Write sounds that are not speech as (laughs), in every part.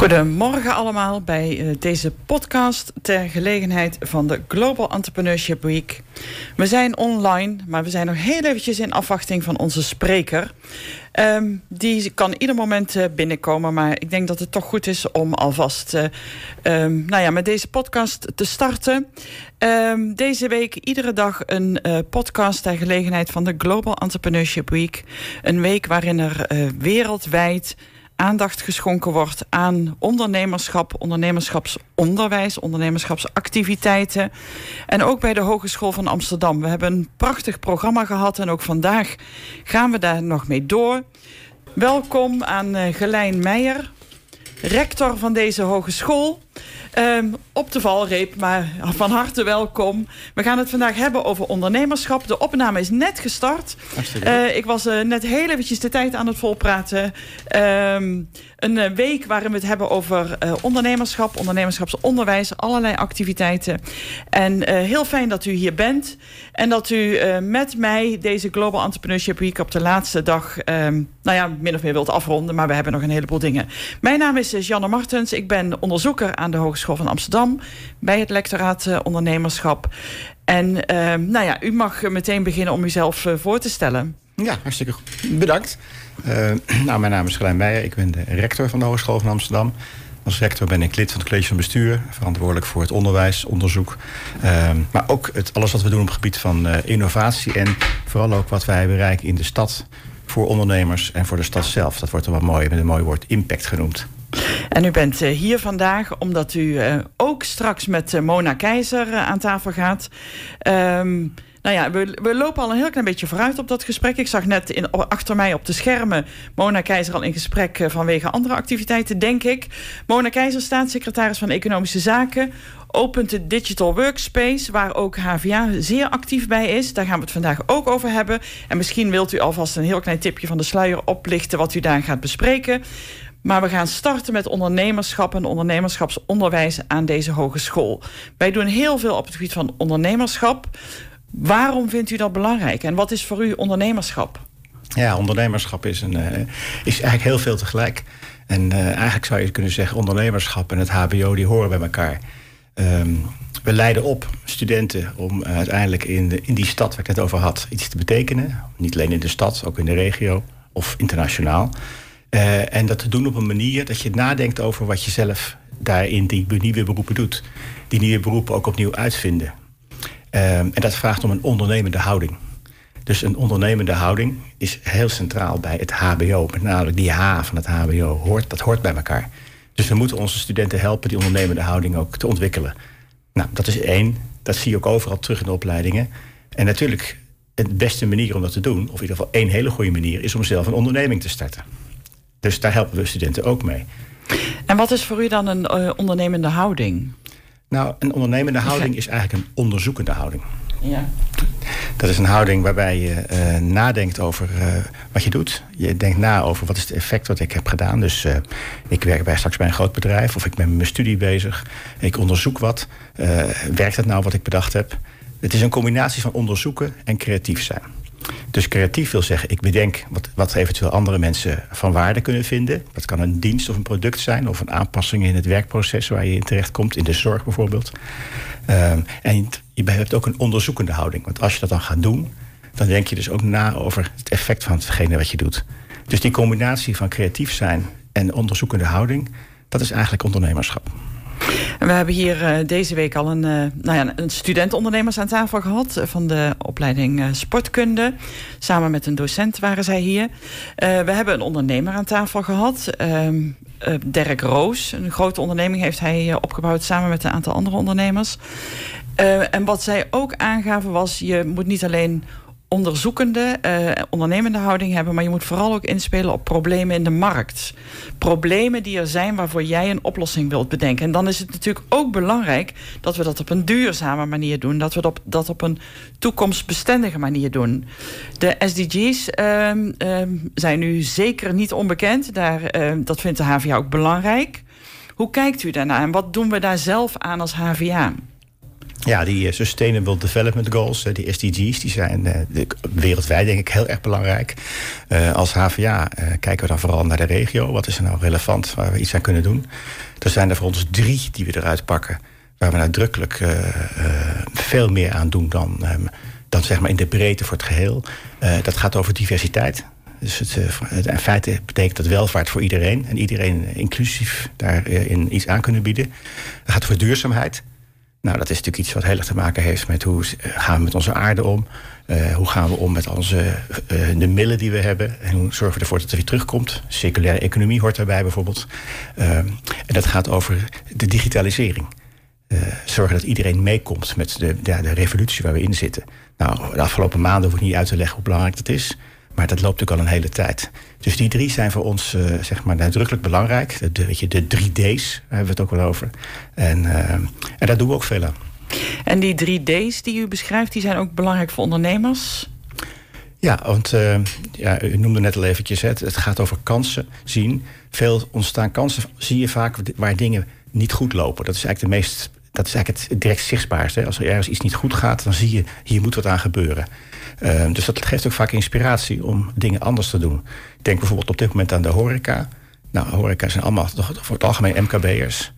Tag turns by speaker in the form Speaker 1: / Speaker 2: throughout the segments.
Speaker 1: Goedemorgen allemaal bij eh, deze podcast ter gelegenheid van de Global Entrepreneurship Week. We zijn online, maar we zijn nog heel eventjes in afwachting van onze spreker. Ehm, die kan ieder moment uh, binnenkomen, maar ik denk dat het toch goed is om alvast uh, um, nou ja, met deze podcast te starten. Um, deze week iedere dag een podcast ter gelegenheid van de Global Entrepreneurship Week. Een week waarin er wereldwijd aandacht geschonken wordt aan ondernemerschap, ondernemerschapsonderwijs, ondernemerschapsactiviteiten. En ook bij de Hogeschool van Amsterdam. We hebben een prachtig programma gehad en ook vandaag gaan we daar nog mee door. Welkom aan uh, Gelijn Meijer, rector van deze hogeschool. Um, op de valreep, maar van harte welkom. We gaan het vandaag hebben over ondernemerschap. De opname is net gestart. Uh, ik was uh, net heel eventjes de tijd aan het volpraten. Um, een uh, week waarin we het hebben over ondernemerschap, ondernemerschapsonderwijs, allerlei activiteiten. En heel fijn dat u hier bent. En dat u met mij deze Global Entrepreneurship Week op de laatste dag, um, nou ja, min of meer wilt afronden. Maar we hebben nog een heleboel dingen. Mijn naam is Janne Martens. Ik ben onderzoeker aan de Hogeschool van Amsterdam bij het lectoraat uh, ondernemerschap. En uh, nou ja, u mag meteen beginnen om uzelf uh, voor te stellen.
Speaker 2: Ja, hartstikke goed. Bedankt. Uh, (clears throat) nou, mijn naam is Gelijn Meijer. Ik ben de rector van de Hogeschool van Amsterdam. Als rector ben ik lid van het college van bestuur, verantwoordelijk voor het onderwijs, onderzoek. Uh, maar ook het, alles wat we doen op het gebied van innovatie en vooral ook wat wij bereiken in de stad voor ondernemers en voor de stad zelf. Dat wordt er wel mooi met een mooi woord impact genoemd.
Speaker 1: En u bent uh, hier vandaag omdat u uh, ook straks met uh, Mona Keizer aan tafel gaat. Um, nou ja, we, we, lopen al een heel klein beetje vooruit op dat gesprek. Ik zag net in, achter mij op de schermen Mona Keizer al in gesprek vanwege andere activiteiten, denk ik. Mona Keizer, staatssecretaris van Economische Zaken, opent de Digital Workspace, waar ook HVA zeer actief bij is. Daar gaan we het vandaag ook over hebben. En misschien wilt u alvast een heel klein tipje van de sluier oplichten wat u daar gaat bespreken. Maar we gaan starten met ondernemerschap en ondernemerschapsonderwijs aan deze hogeschool. Wij doen heel veel op het gebied van ondernemerschap. Waarom vindt u dat belangrijk en wat is voor u ondernemerschap?
Speaker 2: Ja, ondernemerschap is, een, uh, is eigenlijk heel veel tegelijk. En uh, eigenlijk zou je kunnen zeggen, ondernemerschap en het HBO die horen bij elkaar. Um, we leiden op studenten om uh, uiteindelijk in, in die stad waar ik het over had iets te betekenen. Niet alleen in de stad, ook in de regio of internationaal. Uh, en dat te doen op een manier dat je nadenkt over wat je zelf daarin die nieuwe beroepen doet. Die nieuwe beroepen ook opnieuw uitvinden. Uh, en dat vraagt om een ondernemende houding. Dus een ondernemende houding is heel centraal bij het HBO. Met name die H van het HBO, hoort, dat hoort bij elkaar. Dus we moeten onze studenten helpen die ondernemende houding ook te ontwikkelen. Nou, dat is één. Dat zie je ook overal terug in de opleidingen. En natuurlijk, de beste manier om dat te doen, of in ieder geval één hele goede manier, is om zelf een onderneming te starten. Dus daar helpen we studenten ook mee.
Speaker 1: En wat is voor u dan een uh, ondernemende houding?
Speaker 2: Nou, een ondernemende houding is eigenlijk een onderzoekende houding.
Speaker 1: Ja.
Speaker 2: Dat is een houding waarbij je uh, nadenkt over uh, wat je doet. Je denkt na over wat is het effect wat ik heb gedaan. Dus uh, ik werk bij straks bij een groot bedrijf of ik ben met mijn studie bezig. Ik onderzoek wat. werkt het nou wat ik bedacht heb? Het is een combinatie van onderzoeken en creatief zijn. Dus creatief wil zeggen, ik bedenk wat, wat eventueel andere mensen van waarde kunnen vinden. Dat kan een dienst of een product zijn, of een aanpassing in het werkproces waar je in terecht komt, in de zorg bijvoorbeeld. Um, en je hebt ook een onderzoekende houding. Want als je dat dan gaat doen, dan denk je dus ook na over het effect van hetgene wat je doet. Dus die combinatie van creatief zijn en onderzoekende houding, dat is eigenlijk ondernemerschap.
Speaker 1: We hebben hier uh, deze week al een, uh, nou ja, een studentondernemers aan tafel gehad uh, van de opleiding sportkunde. Samen met een docent waren zij hier. we hebben een ondernemer aan tafel gehad. Ehm, Dirk Roos, een grote onderneming heeft hij opgebouwd samen met een aantal andere ondernemers. en wat zij ook aangaven was, je moet niet alleen onderzoekende, uh, ondernemende houding hebben, maar je moet vooral ook inspelen op problemen in de markt. Problemen die er zijn waarvoor jij een oplossing wilt bedenken. En dan is het natuurlijk ook belangrijk dat we dat op een duurzame manier doen, dat we dat, dat op een toekomstbestendige manier doen. De SDG's uh, uh, zijn nu zeker niet onbekend, Daar, ehm, dat vindt de HVA ook belangrijk. Hoe kijkt u daarnaar en wat doen we daar zelf aan als HVA?
Speaker 2: Ja, die Sustainable Development Goals, die SDG's, die zijn wereldwijd denk ik heel erg belangrijk. als HVA kijken we dan vooral naar de regio. Wat is er nou relevant waar we iets aan kunnen doen? Er zijn er voor ons drie die we eruit pakken. Waar we nadrukkelijk veel meer aan doen dan, ehm, dan zeg maar in de breedte voor het geheel. dat gaat over diversiteit. Dus het, in feite betekent dat welvaart voor iedereen. En iedereen inclusief daarin iets aan kunnen bieden. Het gaat over duurzaamheid. Nou, dat is natuurlijk iets wat heel erg te maken heeft met hoe gaan we met onze aarde om. Uh, hoe gaan we om met onze, uh, de middelen die we hebben? En hoe zorgen we ervoor dat het weer terugkomt? Circulaire economie hoort daarbij bijvoorbeeld. Uh, en dat gaat over de digitalisering. zorgen dat iedereen meekomt met de, de revolutie waar we in zitten. Nou, de afgelopen maanden hoef ik niet uit te leggen hoe belangrijk dat is. Maar dat loopt natuurlijk al een hele tijd. Dus die drie zijn voor ons uh, zeg maar nadrukkelijk belangrijk. De, weet je, de drie D's daar hebben we het ook wel over. En, uh, en daar doen we ook veel aan.
Speaker 1: En die drie D's die u beschrijft, die zijn ook belangrijk voor ondernemers?
Speaker 2: Ja, want uh, ja, u noemde net al eventjes, het, het gaat over kansen zien. Veel ontstaan kansen zie je vaak waar dingen niet goed lopen. Dat is eigenlijk de meest dat is eigenlijk het direct zichtbaarste. Als er ergens iets niet goed gaat, dan zie je, hier moet wat aan gebeuren. Uh, dus dat geeft ook vaak inspiratie om dingen anders te doen. Ik denk bijvoorbeeld op dit moment aan de horeca. Nou, horeca zijn allemaal voor het algemeen MKB'ers.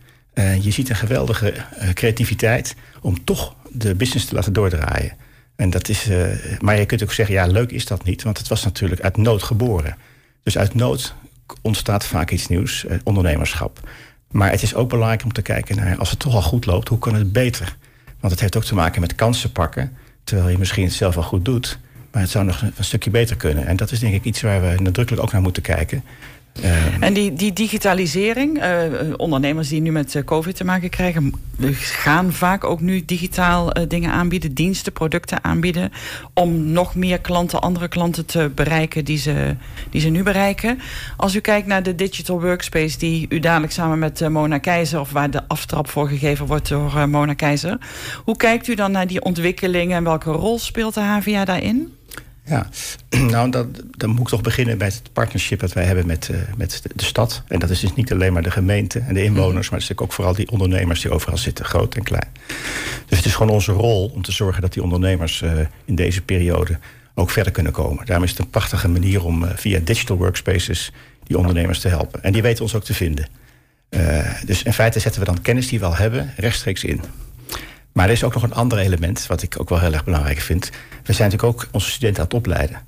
Speaker 2: Je ziet een geweldige uh, creativiteit om toch de business te laten doordraaien. En dat is, uh, maar je kunt ook zeggen, ja, leuk is dat niet, want het was natuurlijk uit nood geboren. Dus uit nood ontstaat vaak iets nieuws, ondernemerschap. Maar het is ook belangrijk om te kijken naar, als het toch al goed loopt, hoe kan het beter? Want het heeft ook te maken met kansen pakken. Terwijl je misschien het zelf al goed doet. Maar het zou nog een, stukje beter kunnen. En dat is denk ik iets waar we nadrukkelijk ook naar moeten kijken.
Speaker 1: En die, die digitalisering, uh, ondernemers die nu met uh, COVID te maken krijgen, gaan vaak ook nu digitaal dingen aanbieden, diensten, producten aanbieden, om nog meer klanten, andere klanten te bereiken die ze, die ze nu bereiken. Als u kijkt naar de digital workspace die u dadelijk samen met Mona Keizer, of waar de aftrap voor gegeven wordt door Mona Keizer, hoe kijkt u dan naar die ontwikkelingen en welke rol speelt de HVA daarin?
Speaker 2: Ja, (clears throat) nou, dan, dan moet ik toch beginnen bij het partnership dat wij hebben met, uh, met de, stad. En dat is dus niet alleen maar de gemeente en de inwoners, maar het is ook vooral die ondernemers die overal zitten, groot en klein. Dus het is gewoon onze rol om te zorgen dat die ondernemers uh, in deze periode ook verder kunnen komen. Daarom is het een prachtige manier om uh, via digital workspaces die ondernemers te helpen. En die weten ons ook te vinden. dus in feite zetten we dan kennis die we al hebben rechtstreeks in. Maar er is ook nog een ander element, wat ik ook wel heel erg belangrijk vind. We zijn natuurlijk ook onze studenten aan het opleiden.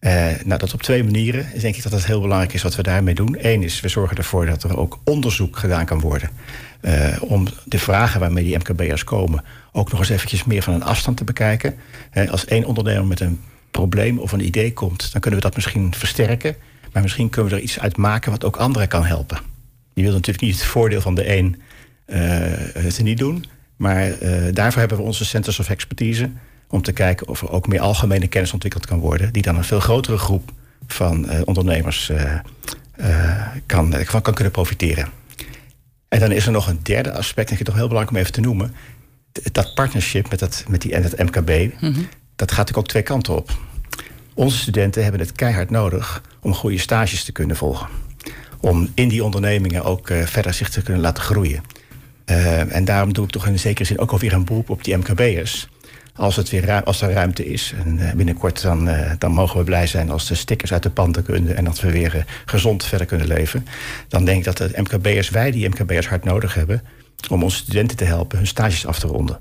Speaker 2: Uh, nou, dat op twee manieren. Denk ik dat het heel belangrijk is wat we daarmee doen. Eén is, we zorgen ervoor dat er ook onderzoek gedaan kan worden. Uh, om de vragen waarmee die MKB'ers komen... ook nog eens eventjes meer van een afstand te bekijken. Als één ondernemer met een probleem of een idee komt... dan kunnen we dat misschien versterken. Maar misschien kunnen we er iets uit maken wat ook anderen kan helpen. Je wilt natuurlijk niet het voordeel van de een te niet doen... Maar uh, daarvoor hebben we onze Centers of Expertise. Om te kijken of er ook meer algemene kennis ontwikkeld kan worden. Die dan een veel grotere groep van uh, ondernemers uh, kan, van kan kunnen profiteren. En dan is er nog een derde aspect, denk ik toch heel belangrijk om even te noemen. Dat partnership met, dat, met die, en het MKB, mm -hmm. dat gaat natuurlijk ook twee kanten op. Onze studenten hebben het keihard nodig om goede stages te kunnen volgen. Om in die ondernemingen ook verder zich te kunnen laten groeien. Uh, en daarom doe ik toch in zekere zin ook alweer een beroep op die MKB'ers. Als, het weer als er ruimte is. En uh, binnenkort dan, uh, dan mogen we blij zijn als de stickers uit de panden kunnen. En dat we weer gezond verder kunnen leven. Dan denk ik dat de MKB'ers, wij die MKB'ers hard nodig hebben. Om onze studenten te helpen hun stages af te ronden.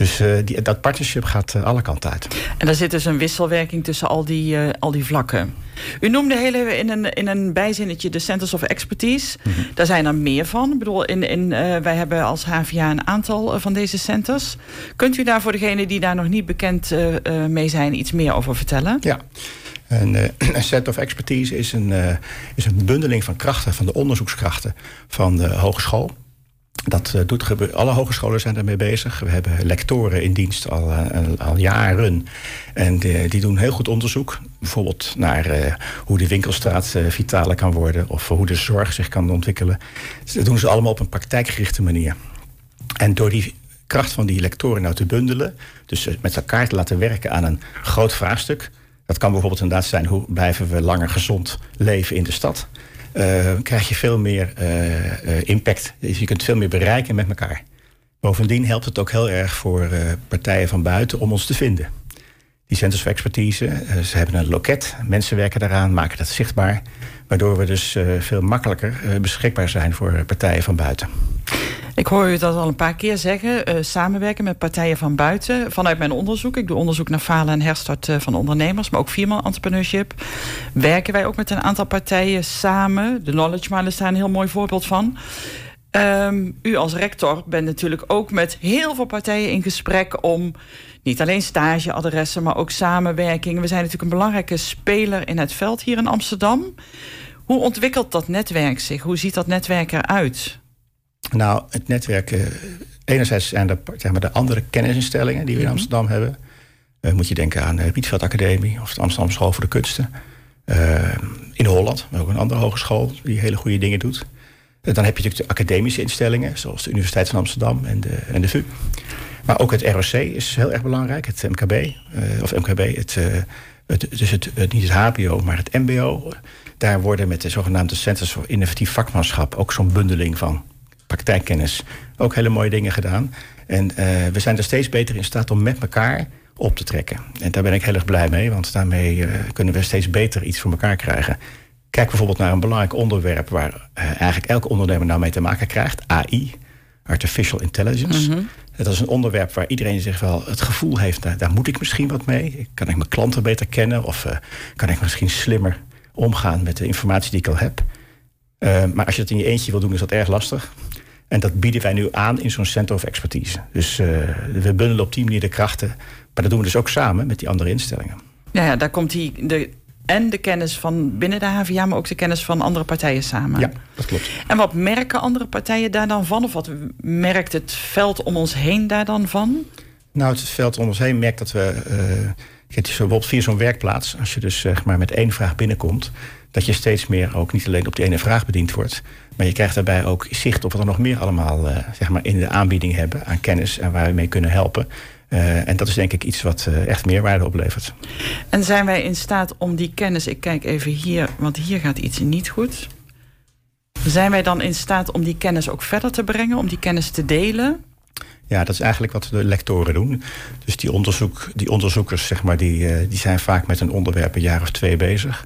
Speaker 2: Dus uh, die, dat partnership gaat uh, alle kanten uit.
Speaker 1: En daar zit dus een wisselwerking tussen al die, uh, al die vlakken. U noemde heel even in een, in een bijzinnetje de Centers of Expertise. Mm -hmm. Daar zijn er meer van. Ik bedoel, in, in, wij hebben als HVA een aantal van deze centers. Kunt u daar voor degenen die daar nog niet bekend mee zijn... iets meer over vertellen?
Speaker 2: Ja. Een, (clears throat) een Center of Expertise is een, is een bundeling van krachten... van de onderzoekskrachten van de hogeschool... Dat uh, doet. Alle hogescholen zijn daarmee bezig. We hebben lectoren in dienst al, uh, al jaren. En de, die doen heel goed onderzoek. Bijvoorbeeld naar uh, hoe de winkelstraat vitaler kan worden. Of hoe de zorg zich kan ontwikkelen. Dat doen ze allemaal op een praktijkgerichte manier. En door die kracht van die lectoren nou te bundelen. Dus met elkaar te laten werken aan een groot vraagstuk. Dat kan bijvoorbeeld inderdaad zijn hoe blijven we langer gezond leven in de stad uh, krijg je veel meer uh, impact. Dus je kunt veel meer bereiken met elkaar. Bovendien helpt het ook heel erg voor partijen van buiten om ons te vinden. Die Centers of Expertise, ze hebben een loket, mensen werken daaraan, maken dat zichtbaar. Waardoor we dus veel makkelijker beschikbaar zijn voor partijen van buiten.
Speaker 1: Ik hoor u dat al een paar keer zeggen. samenwerken met partijen van buiten. Vanuit mijn onderzoek, ik doe onderzoek naar falen en herstart van ondernemers, maar ook viermaal entrepreneurship. Werken wij ook met een aantal partijen samen. De Knowledge Mile is daar een heel mooi voorbeeld van. Um, u als rector bent natuurlijk ook met heel veel partijen in gesprek om niet alleen stageadressen, maar ook samenwerking. We zijn natuurlijk een belangrijke speler in het veld hier in Amsterdam. Hoe ontwikkelt dat netwerk zich? Hoe ziet dat netwerk eruit?
Speaker 2: Nou, het netwerk. Uh, enerzijds zijn er zeg maar, de andere kennisinstellingen die we in mhm. Amsterdam hebben. Uh, moet je denken aan de Rietveld Academie of de Amsterdam School voor de Kunsten. Uh, in Holland, ook een andere hogeschool die hele goede dingen doet. Dan heb je natuurlijk de academische instellingen, zoals de Universiteit van Amsterdam en de, en de VU. Maar ook het ROC is heel erg belangrijk, het MKB. Eh, of MKB, het, het, dus het, niet het HBO, maar het MBO. Daar worden met de zogenaamde Centers voor Innovatief Vakmanschap ook zo'n bundeling van praktijkkennis ook hele mooie dingen gedaan. En uh, we zijn er steeds beter in staat om met elkaar op te trekken. En daar ben ik heel erg blij mee, want daarmee kunnen we steeds beter iets voor elkaar krijgen. Kijk bijvoorbeeld naar een belangrijk onderwerp waar uh, eigenlijk elke ondernemer nou mee te maken krijgt: AI, Artificial Intelligence. Mm Dat is een onderwerp waar iedereen zich wel het gevoel heeft: daar, daar moet ik misschien wat mee. Kan ik mijn klanten beter kennen of uh, kan ik misschien slimmer omgaan met de informatie die ik al heb? Uh, maar als je dat in je eentje wil doen, is dat erg lastig. En dat bieden wij nu aan in zo'n Center of Expertise. Dus we bundelen op die manier de krachten. Maar dat doen we dus ook samen met die andere instellingen.
Speaker 1: Ja, ja daar komt die, de en de kennis van binnen de HVA, maar ook de kennis van andere partijen samen.
Speaker 2: Ja, dat klopt.
Speaker 1: En wat merken andere partijen daar dan van? Of wat merkt het veld om ons heen daar dan van?
Speaker 2: Nou, het veld om ons heen merkt dat we. Uh, bijvoorbeeld via zo'n werkplaats, als je dus zeg maar met één vraag binnenkomt, dat je steeds meer ook niet alleen op die ene vraag bediend wordt, maar je krijgt daarbij ook zicht op wat er nog meer allemaal uh, zeg maar in de aanbieding hebben aan kennis en waar we mee kunnen helpen. Uh, en dat is denk ik iets wat uh, echt meerwaarde oplevert.
Speaker 1: En zijn wij in staat om die kennis, ik kijk even hier, want hier gaat iets niet goed. Zijn wij dan in staat om die kennis ook verder te brengen, om die kennis te delen?
Speaker 2: Ja, dat is eigenlijk wat de lectoren doen. Dus die, onderzoek, die onderzoekers, zeg maar, die, uh, die zijn vaak met een onderwerp een jaar of twee bezig.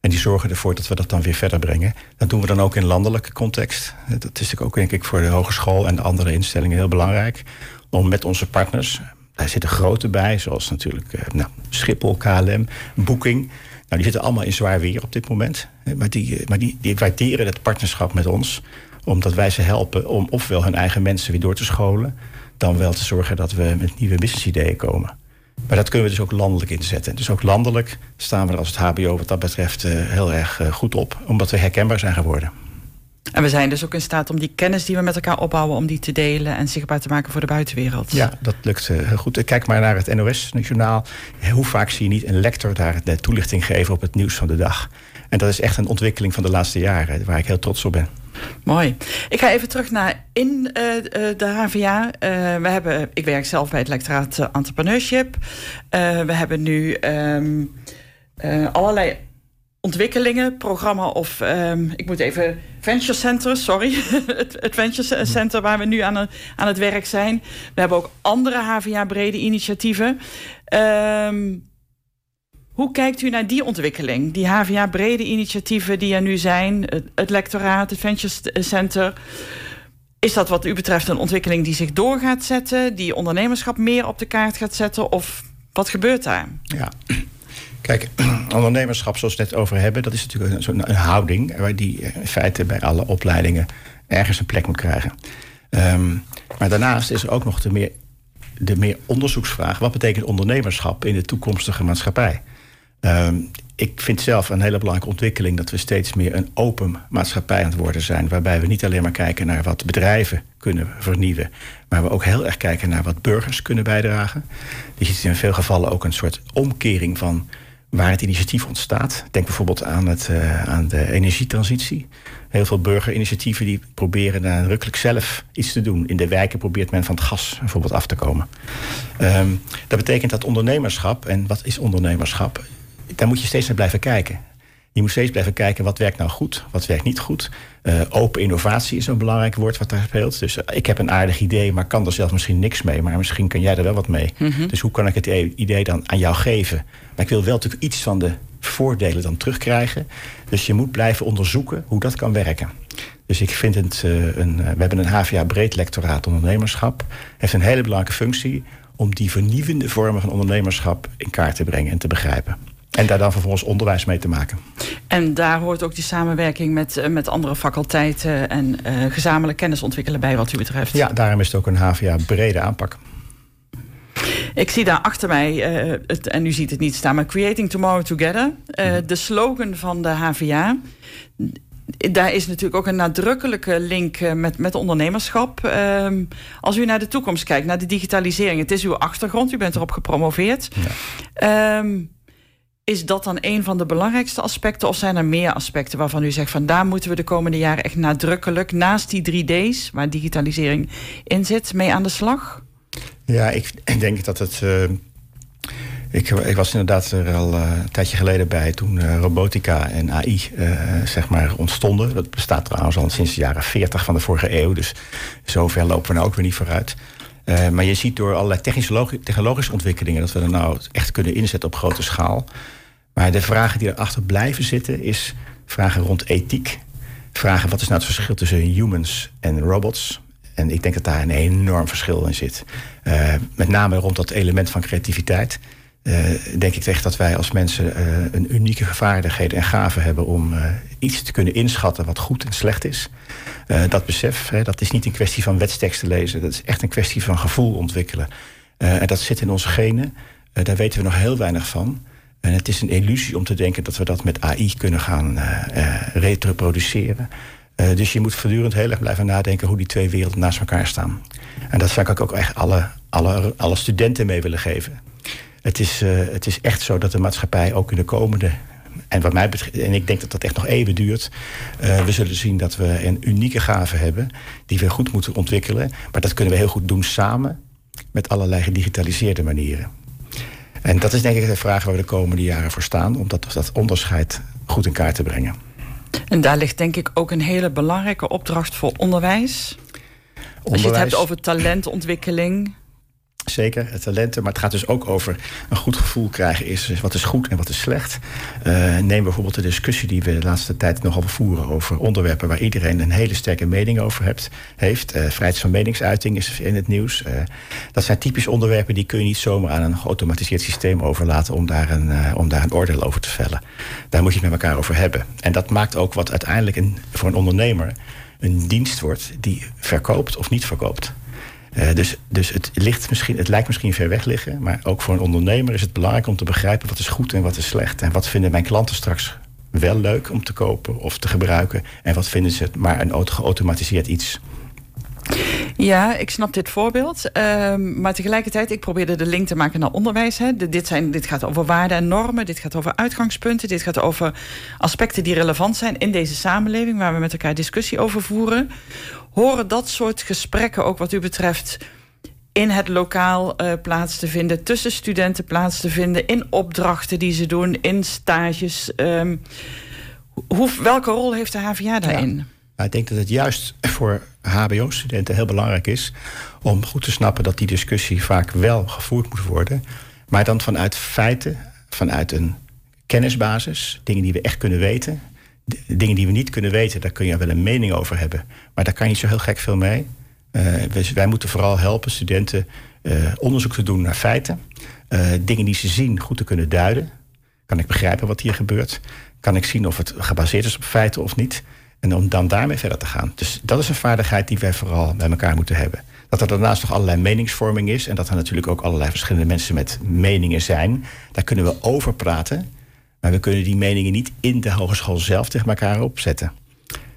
Speaker 2: En die zorgen ervoor dat we dat dan weer verder brengen. Dat doen we dan ook in landelijke context. Dat is natuurlijk ook, denk ik, voor de hogeschool en de andere instellingen heel belangrijk. Om met onze partners, daar zitten grote bij, zoals natuurlijk uh, nou, Schiphol, KLM, Booking. Nou, die zitten allemaal in zwaar weer op dit moment. Eh, maar die, eh, maar die, die waarderen het partnerschap met ons. Omdat wij ze helpen om ofwel hun eigen mensen weer door te scholen. Dan wel te zorgen dat we met nieuwe businessideeën komen. Maar dat kunnen we dus ook landelijk inzetten. Dus ook landelijk staan we er als het HBO wat dat betreft heel erg goed op. Omdat we herkenbaar zijn geworden.
Speaker 1: En we zijn dus ook in staat om die kennis die we met elkaar opbouwen, om die te delen en zichtbaar te maken voor de buitenwereld.
Speaker 2: Ja, dat lukt uh, heel goed. Kijk maar naar het NOS-journaal. Hoe vaak zie je niet een lector daar de toelichting geven op het nieuws van de dag? En dat is echt een ontwikkeling van de laatste jaren, waar ik heel trots op ben.
Speaker 1: Mooi. Ik ga even terug naar in uh, de HVA. Uh, we hebben, ik werk zelf bij het lectoraat Entrepreneurship. we hebben nu um, allerlei ontwikkelingen, programma of um, ik moet even Venture Center, sorry, (laughs) het, Venture Center waar we nu aan, aan het werk zijn. We hebben ook andere HVA-brede initiatieven. Um, hoe kijkt u naar die ontwikkeling? Die HVA-brede initiatieven die er nu zijn, het, lectoraat, het Venture Center. Is dat wat u betreft een ontwikkeling die zich door gaat zetten, die ondernemerschap meer op de kaart gaat zetten? Of wat gebeurt daar?
Speaker 2: Ja, Kijk, (clears throat) ondernemerschap, zoals we het net over hebben, dat is natuurlijk een, een houding die in feite bij alle opleidingen ergens een plek moet krijgen. Um, maar daarnaast is er ook nog de meer, de meer onderzoeksvraag: wat betekent ondernemerschap in de toekomstige maatschappij? Um, ik vind zelf een hele belangrijke ontwikkeling dat we steeds meer een open maatschappij aan het worden zijn. Waarbij we niet alleen maar kijken naar wat bedrijven kunnen vernieuwen, maar we ook heel erg kijken naar wat burgers kunnen bijdragen. Je ziet in veel gevallen ook een soort omkering van waar het initiatief ontstaat. Denk bijvoorbeeld aan, het, uh, aan de energietransitie. Heel veel burgerinitiatieven die proberen nadrukkelijk zelf iets te doen. In de wijken probeert men van het gas bijvoorbeeld af te komen. Um, dat betekent dat ondernemerschap, en wat is ondernemerschap? Daar moet je steeds naar blijven kijken. Je moet steeds blijven kijken wat werkt nou goed, wat werkt niet goed. Uh, open innovatie is een belangrijk woord wat daar speelt. Dus uh, ik heb een aardig idee, maar kan er zelf misschien niks mee. Maar misschien kan jij er wel wat mee. Mm -hmm. Dus hoe kan ik het idee dan aan jou geven? Maar ik wil wel natuurlijk iets van de voordelen dan terugkrijgen. Dus je moet blijven onderzoeken hoe dat kan werken. Dus ik vind het uh, een. we hebben een HVA breed lectoraat ondernemerschap. Heeft een hele belangrijke functie om die vernieuwende vormen van ondernemerschap in kaart te brengen en te begrijpen. En daar dan vervolgens onderwijs mee te maken.
Speaker 1: En daar hoort ook die samenwerking met, eh, met andere faculteiten en uh, gezamenlijk kennis ontwikkelen bij wat u betreft.
Speaker 2: Ja, daarom is het ook een HVA brede aanpak.
Speaker 1: Ik zie daar achter mij, uh, het, en u ziet het niet staan, maar Creating Tomorrow Together. Uh, de slogan van de HVA. Daar is natuurlijk ook een nadrukkelijke link met, met ondernemerschap. Uh, als u naar de toekomst kijkt, naar de digitalisering. Het is uw achtergrond, u bent erop gepromoveerd. Ja. Ehm, is dat dan een van de belangrijkste aspecten? Of zijn er meer aspecten waarvan u zegt van daar moeten we de komende jaren echt nadrukkelijk naast die 3D's, waar digitalisering in zit, mee aan de slag?
Speaker 2: Ja, ik denk dat het. Uh, ik, ik, was inderdaad er al uh, een tijdje geleden bij toen uh, robotica en AI zeg maar ontstonden. Dat bestaat trouwens al sinds de jaren 40 van de vorige eeuw. Dus zover lopen we nou ook weer niet vooruit. Uh, maar je ziet door allerlei technologische ontwikkelingen dat we er nou echt kunnen inzetten op grote schaal. Maar de vragen die erachter blijven zitten, is vragen rond ethiek. Vragen wat is nou het verschil tussen humans en robots? En ik denk dat daar een enorm verschil in zit. Uh, met name rond dat element van creativiteit. Uh, denk ik echt dat wij als mensen uh, een unieke vaardigheden en gaven hebben om iets te kunnen inschatten wat goed en slecht is. dat besef, hè, dat is niet een kwestie van wetsteksten lezen. Dat is echt een kwestie van gevoel ontwikkelen. en dat zit in onze genen. daar weten we nog heel weinig van. En het is een illusie om te denken dat we dat met AI kunnen gaan reproduceren. Dus je moet voortdurend heel erg blijven nadenken hoe die twee werelden naast elkaar staan. En dat zou ik ook echt alle, alle, alle studenten mee willen geven. Het is, uh, het is echt zo dat de maatschappij ook in de komende. En, wat mij betreft, en ik denk dat dat echt nog eeuwen duurt. Uh, we zullen zien dat we een unieke gave hebben. die we goed moeten ontwikkelen. Maar dat kunnen we heel goed doen samen. met allerlei gedigitaliseerde manieren. En dat is denk ik de vraag waar we de komende jaren voor staan. om dat, dat onderscheid goed in kaart te brengen.
Speaker 1: En daar ligt denk ik ook een hele belangrijke opdracht voor onderwijs. onderwijs. Als je het hebt over talentontwikkeling.
Speaker 2: Zeker, het talenten. Maar het gaat dus ook over een goed gevoel krijgen. Is wat is goed en wat is slecht. Uh, neem bijvoorbeeld de discussie die we de laatste tijd nogal voeren over onderwerpen waar iedereen een hele sterke mening over hebt, heeft. Uh, vrijheid van meningsuiting is in het nieuws. Uh, dat zijn typisch onderwerpen die kun je niet zomaar aan een geautomatiseerd systeem overlaten om daar een, om daar een oordeel over te vellen. Daar moet je het met elkaar over hebben. En dat maakt ook wat uiteindelijk een, voor een ondernemer een dienst wordt die verkoopt of niet verkoopt. Uh, dus dus het, ligt misschien, het lijkt misschien ver weg liggen, maar ook voor een ondernemer is het belangrijk om te begrijpen wat is goed en wat is slecht. En wat vinden mijn klanten straks wel leuk om te kopen of te gebruiken en wat vinden ze maar een geautomatiseerd iets.
Speaker 1: Ja, ik snap dit voorbeeld. Uh, maar tegelijkertijd, ik probeerde de link te maken naar onderwijs. Hè. Dit, zijn, dit gaat over waarden en normen, dit gaat over uitgangspunten, dit gaat over aspecten die relevant zijn in deze samenleving, waar we met elkaar discussie over voeren. Horen dat soort gesprekken ook wat u betreft in het lokaal uh, plaats te vinden, tussen studenten plaats te vinden, in opdrachten die ze doen, in stages? Um, hoe, welke rol heeft de HVA daarin? Ja.
Speaker 2: Nou, ik denk dat het juist voor HBO-studenten heel belangrijk is om goed te snappen dat die discussie vaak wel gevoerd moet worden, maar dan vanuit feiten, vanuit een kennisbasis, dingen die we echt kunnen weten. Dingen die we niet kunnen weten, daar kun je wel een mening over hebben. Maar daar kan je niet zo heel gek veel mee. Uh, wij, moeten vooral helpen studenten uh, onderzoek te doen naar feiten. Uh, dingen die ze zien goed te kunnen duiden. Kan ik begrijpen wat hier gebeurt? Kan ik zien of het gebaseerd is op feiten of niet? En om dan daarmee verder te gaan. Dus dat is een vaardigheid die wij vooral bij elkaar moeten hebben. Dat er daarnaast nog allerlei meningsvorming is. En dat er natuurlijk ook allerlei verschillende mensen met meningen zijn. Daar kunnen we over praten. Maar we kunnen die meningen niet in de hogeschool zelf tegen elkaar opzetten.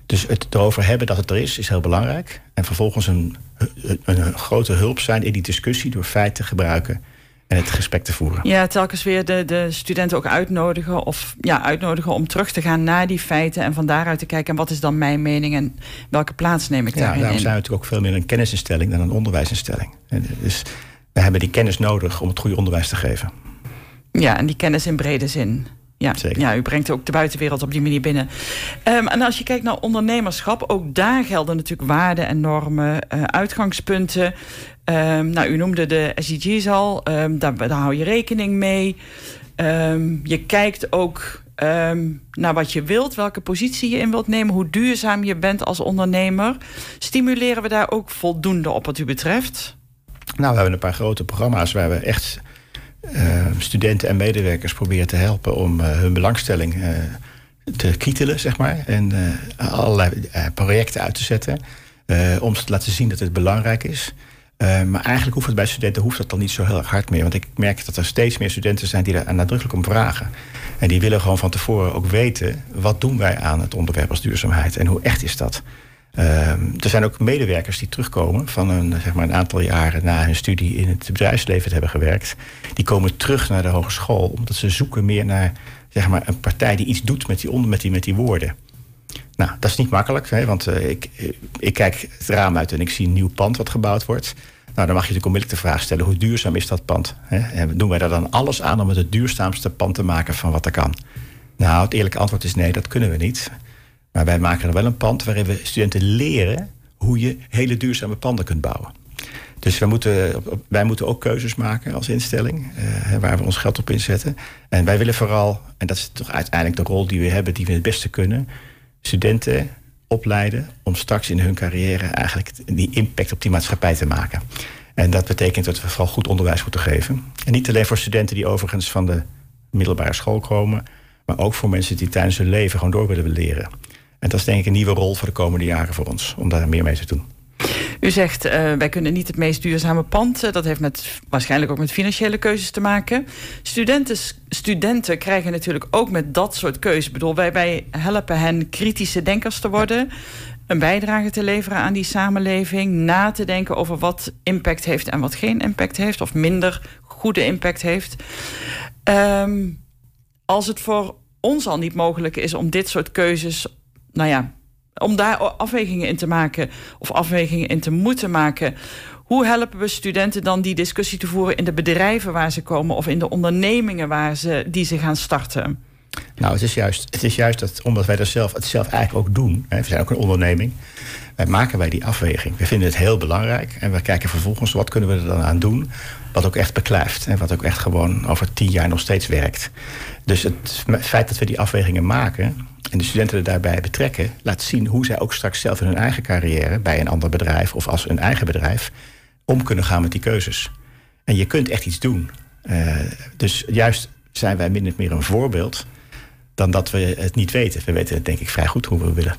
Speaker 2: Dus het erover hebben dat het er is, is heel belangrijk. En vervolgens een, een, een grote hulp zijn in die discussie door feiten te gebruiken en het gesprek te voeren.
Speaker 1: Ja, telkens weer de, de studenten ook uitnodigen of ja, uitnodigen om terug te gaan naar die feiten en van daaruit te kijken wat is dan mijn mening en welke plaats neem ik daarin
Speaker 2: Ja, daarom zijn we natuurlijk ook veel meer een kennisinstelling dan een onderwijsinstelling. Dus we hebben die kennis nodig om het goede onderwijs te geven.
Speaker 1: Ja, en die kennis in brede zin. Ja, Zeker. ja, u brengt ook de buitenwereld op die manier binnen. Ehm, en als je kijkt naar ondernemerschap, ook daar gelden natuurlijk waarden en normen, uh, uitgangspunten. Um, nou, u noemde de SDG's al, um, daar, daar, hou je rekening mee. je kijkt ook naar wat je wilt, welke positie je in wilt nemen, hoe duurzaam je bent als ondernemer. Stimuleren we daar ook voldoende op wat u betreft?
Speaker 2: Nou, we hebben een paar grote programma's waar we echt uh, studenten en medewerkers proberen te helpen om uh, hun belangstelling uh, te kietelen, zeg maar. En allerlei projecten uit te zetten. om te laten zien dat het belangrijk is. maar eigenlijk hoeft het bij studenten hoeft dat dan niet zo heel erg hard meer. Want ik merk dat er steeds meer studenten zijn die daar nadrukkelijk om vragen. En die willen gewoon van tevoren ook weten... wat doen wij aan het onderwerp als duurzaamheid en hoe echt is dat? Ehm, er zijn ook medewerkers die terugkomen van een, zeg maar een aantal jaren na hun studie in het bedrijfsleven hebben gewerkt. Die komen terug naar de hogeschool omdat ze zoeken meer naar zeg maar, een partij die iets doet met die, onder, met die, met die woorden. Nou, dat is niet makkelijk, hè, want uh, ik, ik kijk het raam uit en ik zie een nieuw pand wat gebouwd wordt. Nou, dan mag je natuurlijk onmiddellijk de vraag stellen: hoe duurzaam is dat pand? Hè? Doen wij daar dan alles aan om het het duurzaamste pand te maken van wat er kan? Nou, het eerlijke antwoord is nee, dat kunnen we niet. Maar wij maken er wel een pand waarin we studenten leren hoe je hele duurzame panden kunt bouwen. Dus wij moeten, wij moeten ook keuzes maken als instelling, eh, waar we ons geld op inzetten. En wij willen vooral, en dat is toch uiteindelijk de rol die we hebben, die we het beste kunnen, studenten opleiden om straks in hun carrière eigenlijk die impact op die maatschappij te maken. En dat betekent dat we vooral goed onderwijs moeten geven. En niet alleen voor studenten die overigens van de middelbare school komen, maar ook voor mensen die tijdens hun leven gewoon door willen leren. En dat is denk ik een nieuwe rol voor de komende jaren voor ons, om daar meer mee te doen.
Speaker 1: U zegt, uh, wij kunnen niet het meest duurzame pand. Uh, dat heeft met, waarschijnlijk ook met financiële keuzes te maken. Studenten, studenten krijgen natuurlijk ook met dat soort keuzes. Bedoel, wij, wij helpen hen kritische denkers te worden. Een bijdrage te leveren aan die samenleving. Na te denken over wat impact heeft en wat geen impact heeft. Of minder goede impact heeft. Um, als het voor ons al niet mogelijk is om dit soort keuzes nou ja, om daar afwegingen in te maken of afwegingen in te moeten maken. Hoe helpen we studenten dan die discussie te voeren in de bedrijven waar ze komen of in de ondernemingen waar ze, die ze gaan starten?
Speaker 2: Nou, het is juist, het is juist dat, omdat wij dat zelf, het zelf eigenlijk ook doen. We zijn ook een onderneming. Wij maken wij die afweging. We vinden het heel belangrijk. En we kijken vervolgens wat kunnen we er dan aan doen. Wat ook echt beklijft. En wat ook echt gewoon over tien jaar nog steeds werkt. Dus het feit dat we die afwegingen maken en de studenten er daarbij betrekken, laat zien hoe zij ook straks zelf in hun eigen carrière, bij een ander bedrijf of als een eigen bedrijf, om kunnen gaan met die keuzes. En je kunt echt iets doen. Uh, dus juist zijn wij min of meer een voorbeeld dan dat we het niet weten. We weten denk ik vrij goed hoe we willen.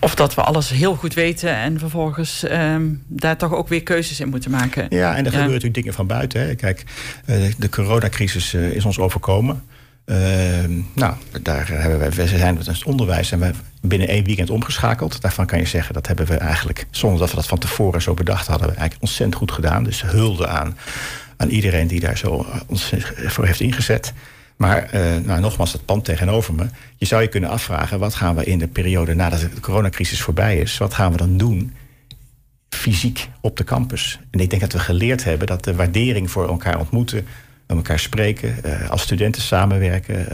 Speaker 1: Of dat we alles heel goed weten en vervolgens um, daar toch ook weer keuzes in moeten maken.
Speaker 2: Ja, en er gebeuren natuurlijk dingen van buiten. Hè. Kijk, uh, de coronacrisis uh, is ons overkomen. Ehm, nou, daar hebben we, we zijn het onderwijs en we binnen één weekend omgeschakeld. Daarvan kan je zeggen dat hebben we eigenlijk, zonder dat we dat van tevoren zo bedacht hadden, eigenlijk ontzettend goed gedaan. Dus hulde aan, aan iedereen die daar zo eh, ons voor heeft ingezet. Maar uh, nou, nogmaals, het pand tegenover me. Je zou je kunnen afvragen, wat gaan we in de periode nadat de coronacrisis voorbij is, wat gaan we dan doen fysiek op de campus? En ik denk dat we geleerd hebben dat de waardering voor elkaar ontmoeten met elkaar spreken, uh, als studenten samenwerken,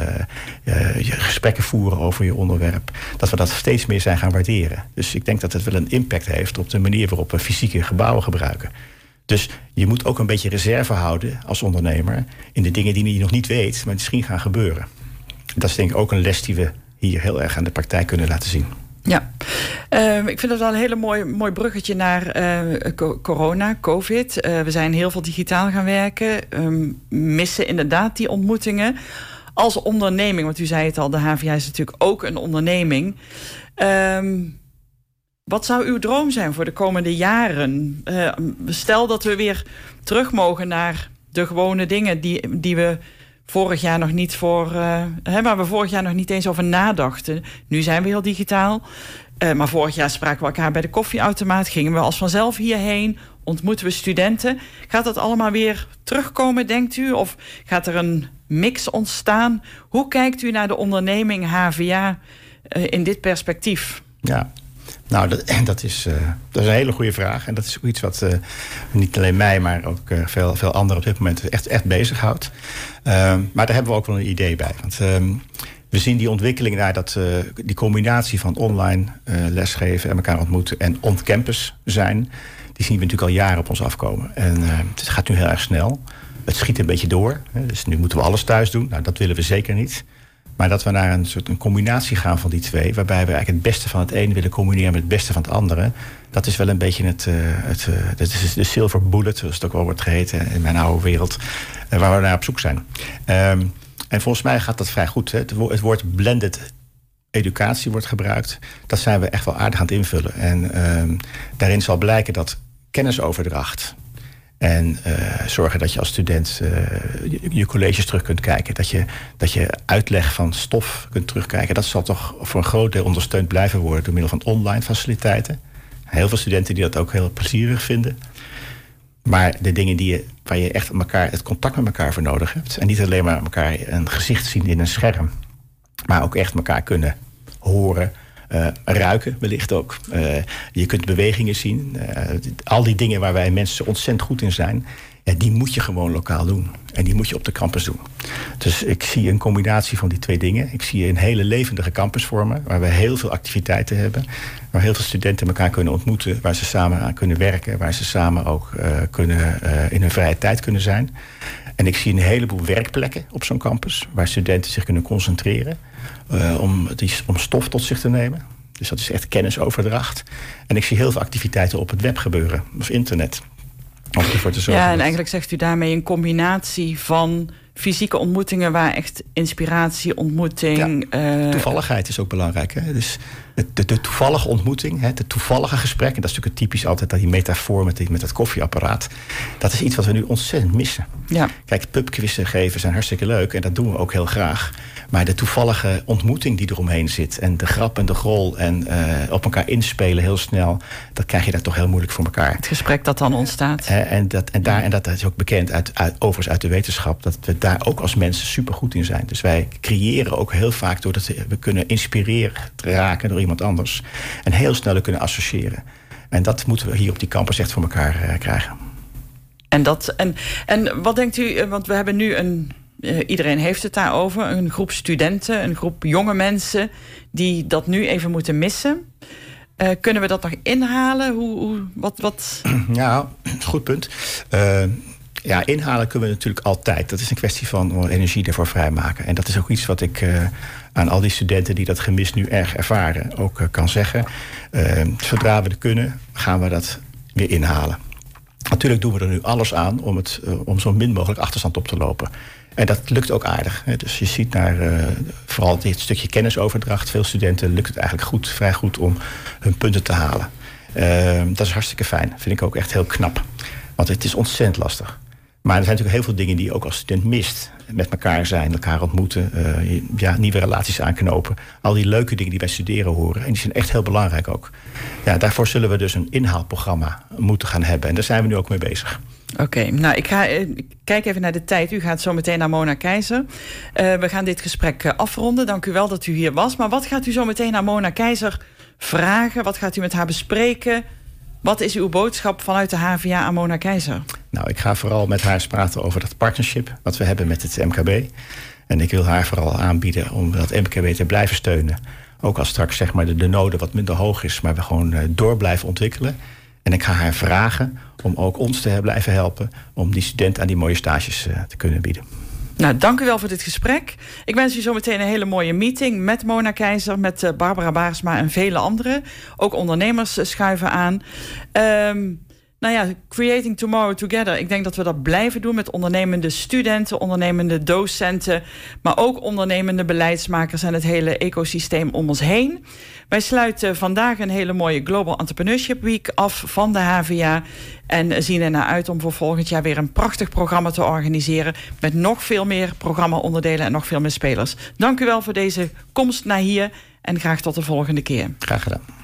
Speaker 2: uh, gesprekken voeren over je onderwerp, dat we dat steeds meer zijn gaan waarderen. Dus ik denk dat het wel een impact heeft op de manier waarop we fysieke gebouwen gebruiken. Dus je moet ook een beetje reserve houden als ondernemer in de dingen die je nog niet weet, maar misschien gaan gebeuren. Dat is denk ik ook een les die we hier heel erg aan de praktijk kunnen laten zien.
Speaker 1: Ja, uh, ik vind het wel een hele mooi, mooi bruggetje naar uh, corona, COVID. Uh, we zijn heel veel digitaal gaan werken, um, missen inderdaad die ontmoetingen. Als onderneming, want u zei het al, de HVA is natuurlijk ook een onderneming. Um, wat zou uw droom zijn voor de komende jaren? stel dat we weer terug mogen naar de gewone dingen die, die we vorig jaar nog niet voor. Uh, hè, waar we vorig jaar nog niet eens over nadachten. Nu zijn we heel digitaal. Uh, maar vorig jaar spraken we elkaar bij de koffieautomaat. Gingen we als vanzelf hierheen. Ontmoeten we studenten. Gaat dat allemaal weer terugkomen, denkt u? Of gaat er een mix ontstaan? Hoe kijkt u naar de onderneming HVA eh, in dit perspectief?
Speaker 2: Ja, Nou, dat, (laughs) dat, is, uh, dat is een hele goede vraag. En dat is ook iets wat uh, niet alleen mij, maar ook uh, veel, veel anderen op dit moment echt, echt bezighoudt. Ehm, maar daar hebben we ook wel een idee bij. Want ehm, we zien die ontwikkeling naar dat, die combinatie van online lesgeven en elkaar ontmoeten en on-campus zijn. Die zien we natuurlijk al jaren op ons afkomen. En het gaat nu heel erg snel. Het schiet een beetje door. Dus nu moeten we alles thuis doen. Nou, dat willen we zeker niet. Maar dat we naar een soort een combinatie gaan van die twee, waarbij we eigenlijk het beste van het ene willen combineren met het beste van het andere. Dat is wel een beetje het, uh, het dat is de silver bullet, zoals het ook wel wordt geheten in mijn oude wereld, uh, waar we naar op zoek zijn. Um, en volgens mij gaat dat vrij goed. Hè. Het woord blended educatie wordt gebruikt. Dat zijn we echt wel aardig aan het invullen. En um, daarin zal blijken dat kennisoverdracht en uh, zorgen dat je als student uh, je, colleges terug kunt kijken. Dat je, dat je uitleg van stof kunt terugkijken. Dat zal toch voor een groot deel ondersteund blijven worden door middel van online faciliteiten. Heel veel studenten die dat ook heel plezierig vinden. Maar de dingen die je, waar je echt elkaar, het contact met elkaar voor nodig hebt. En niet alleen maar elkaar een gezicht zien in een scherm. Maar ook echt elkaar kunnen horen, ruiken wellicht ook. Uh, je kunt bewegingen zien. Uh, al die dingen waar wij mensen ontzettend goed in zijn... Die moet je gewoon lokaal doen. En die moet je op de campus doen. Dus ik zie een combinatie van die twee dingen. Ik zie een hele levendige campus vormen... waar we heel veel activiteiten hebben. Waar heel veel studenten elkaar kunnen ontmoeten. Waar ze samen aan kunnen werken. Waar ze samen ook kunnen, in hun vrije tijd kunnen zijn. En ik zie een heleboel werkplekken op zo'n campus... waar studenten zich kunnen concentreren... Uh, om, die, om stof tot zich te nemen. Dus dat is echt kennisoverdracht. En ik zie heel veel activiteiten op het web gebeuren, of internet.
Speaker 1: Om ervoor te zorgen ja, en eigenlijk zegt u daarmee een combinatie van fysieke ontmoetingen waar echt inspiratie, ontmoeting.
Speaker 2: Ja, uh, toevalligheid is ook belangrijk. Hè? Dus de, de, toevallige ontmoeting, hè, de toevallige gesprek, en dat is natuurlijk typisch altijd dat die metafoor met, die, met dat koffieapparaat. Dat is iets wat we nu ontzettend missen. Ja. Kijk, pubquizzen geven zijn hartstikke leuk en dat doen we ook heel graag. Maar de toevallige ontmoeting die eromheen zit... en de grap en de grol en uh, op elkaar inspelen heel snel... dat krijg je daar toch heel moeilijk voor elkaar.
Speaker 1: Het gesprek dat dan ontstaat.
Speaker 2: Uh, en, dat, en, daar, en dat is ook bekend uit, uit, overigens uit de wetenschap... dat we daar ook als mensen super goed in zijn. Dus wij creëren ook heel vaak doordat we kunnen inspireren raken door iemand anders... en heel snel kunnen associëren. En dat moeten we hier op die campus echt voor elkaar uh, krijgen.
Speaker 1: En, dat, en, en wat denkt u, want we hebben nu een uh, iedereen heeft het daarover. Een groep studenten, een groep jonge mensen die dat nu even moeten missen. Uh, kunnen we dat nog inhalen? Hoe, hoe, wat, wat... (clears throat)
Speaker 2: Ja, goed punt. Uh, ja, inhalen kunnen we natuurlijk altijd. Dat is een kwestie van energie ervoor vrijmaken. En dat is ook iets wat ik aan al die studenten die dat gemis nu erg ervaren ook kan zeggen. zodra we het kunnen, gaan we dat weer inhalen. Natuurlijk doen we er nu alles aan om, het, om zo min mogelijk achterstand op te lopen. En dat lukt ook aardig. Dus je ziet naar vooral dit stukje kennisoverdracht. Veel studenten lukt het eigenlijk goed, vrij goed om hun punten te halen. Dat is hartstikke fijn. Vind ik ook echt heel knap. Want het is ontzettend lastig. Maar er zijn natuurlijk heel veel dingen die je ook als student mist. Met elkaar zijn, elkaar ontmoeten, uh, ja, nieuwe relaties aanknopen. Al die leuke dingen die bij studeren horen. En die zijn echt heel belangrijk ook. Ja, daarvoor zullen we dus een inhaalprogramma moeten gaan hebben. En daar zijn we nu ook mee bezig.
Speaker 1: Oké, nou ik, ga, eh, kijk even naar de tijd. U gaat zo meteen naar Mona Keizer. Uh, we gaan dit gesprek afronden. Dank u wel dat u hier was. Maar wat gaat u zo meteen naar Mona Keizer vragen? Wat gaat u met haar bespreken? Wat is uw boodschap vanuit de HVA aan Mona Keizer?
Speaker 2: Nou, ik ga vooral met haar praten over dat partnership wat we hebben met het MKB. En ik wil haar vooral aanbieden om dat MKB te blijven steunen. Ook als straks zeg maar, de, de node wat minder hoog is, maar we gewoon door blijven ontwikkelen. En ik ga haar vragen om ook ons te blijven helpen... om die studenten aan die mooie stages uh, te kunnen bieden.
Speaker 1: Nou, dank u wel voor dit gesprek. Ik wens u zometeen een hele mooie meeting met Mona Keizer, met uh, Barbara Baarsma en vele anderen. Ook ondernemers uh, schuiven aan. Um, nou ja, Creating Tomorrow Together. Ik denk dat we dat blijven doen met ondernemende studenten, ondernemende docenten, maar ook ondernemende beleidsmakers en het hele ecosysteem om ons heen. Wij sluiten vandaag een hele mooie Global Entrepreneurship Week af van de HVA en zien er naar uit om voor volgend jaar weer een prachtig programma te organiseren met nog veel meer programma-onderdelen en nog veel meer spelers. Dank u wel voor deze komst naar hier en graag tot de volgende keer.
Speaker 2: Graag gedaan.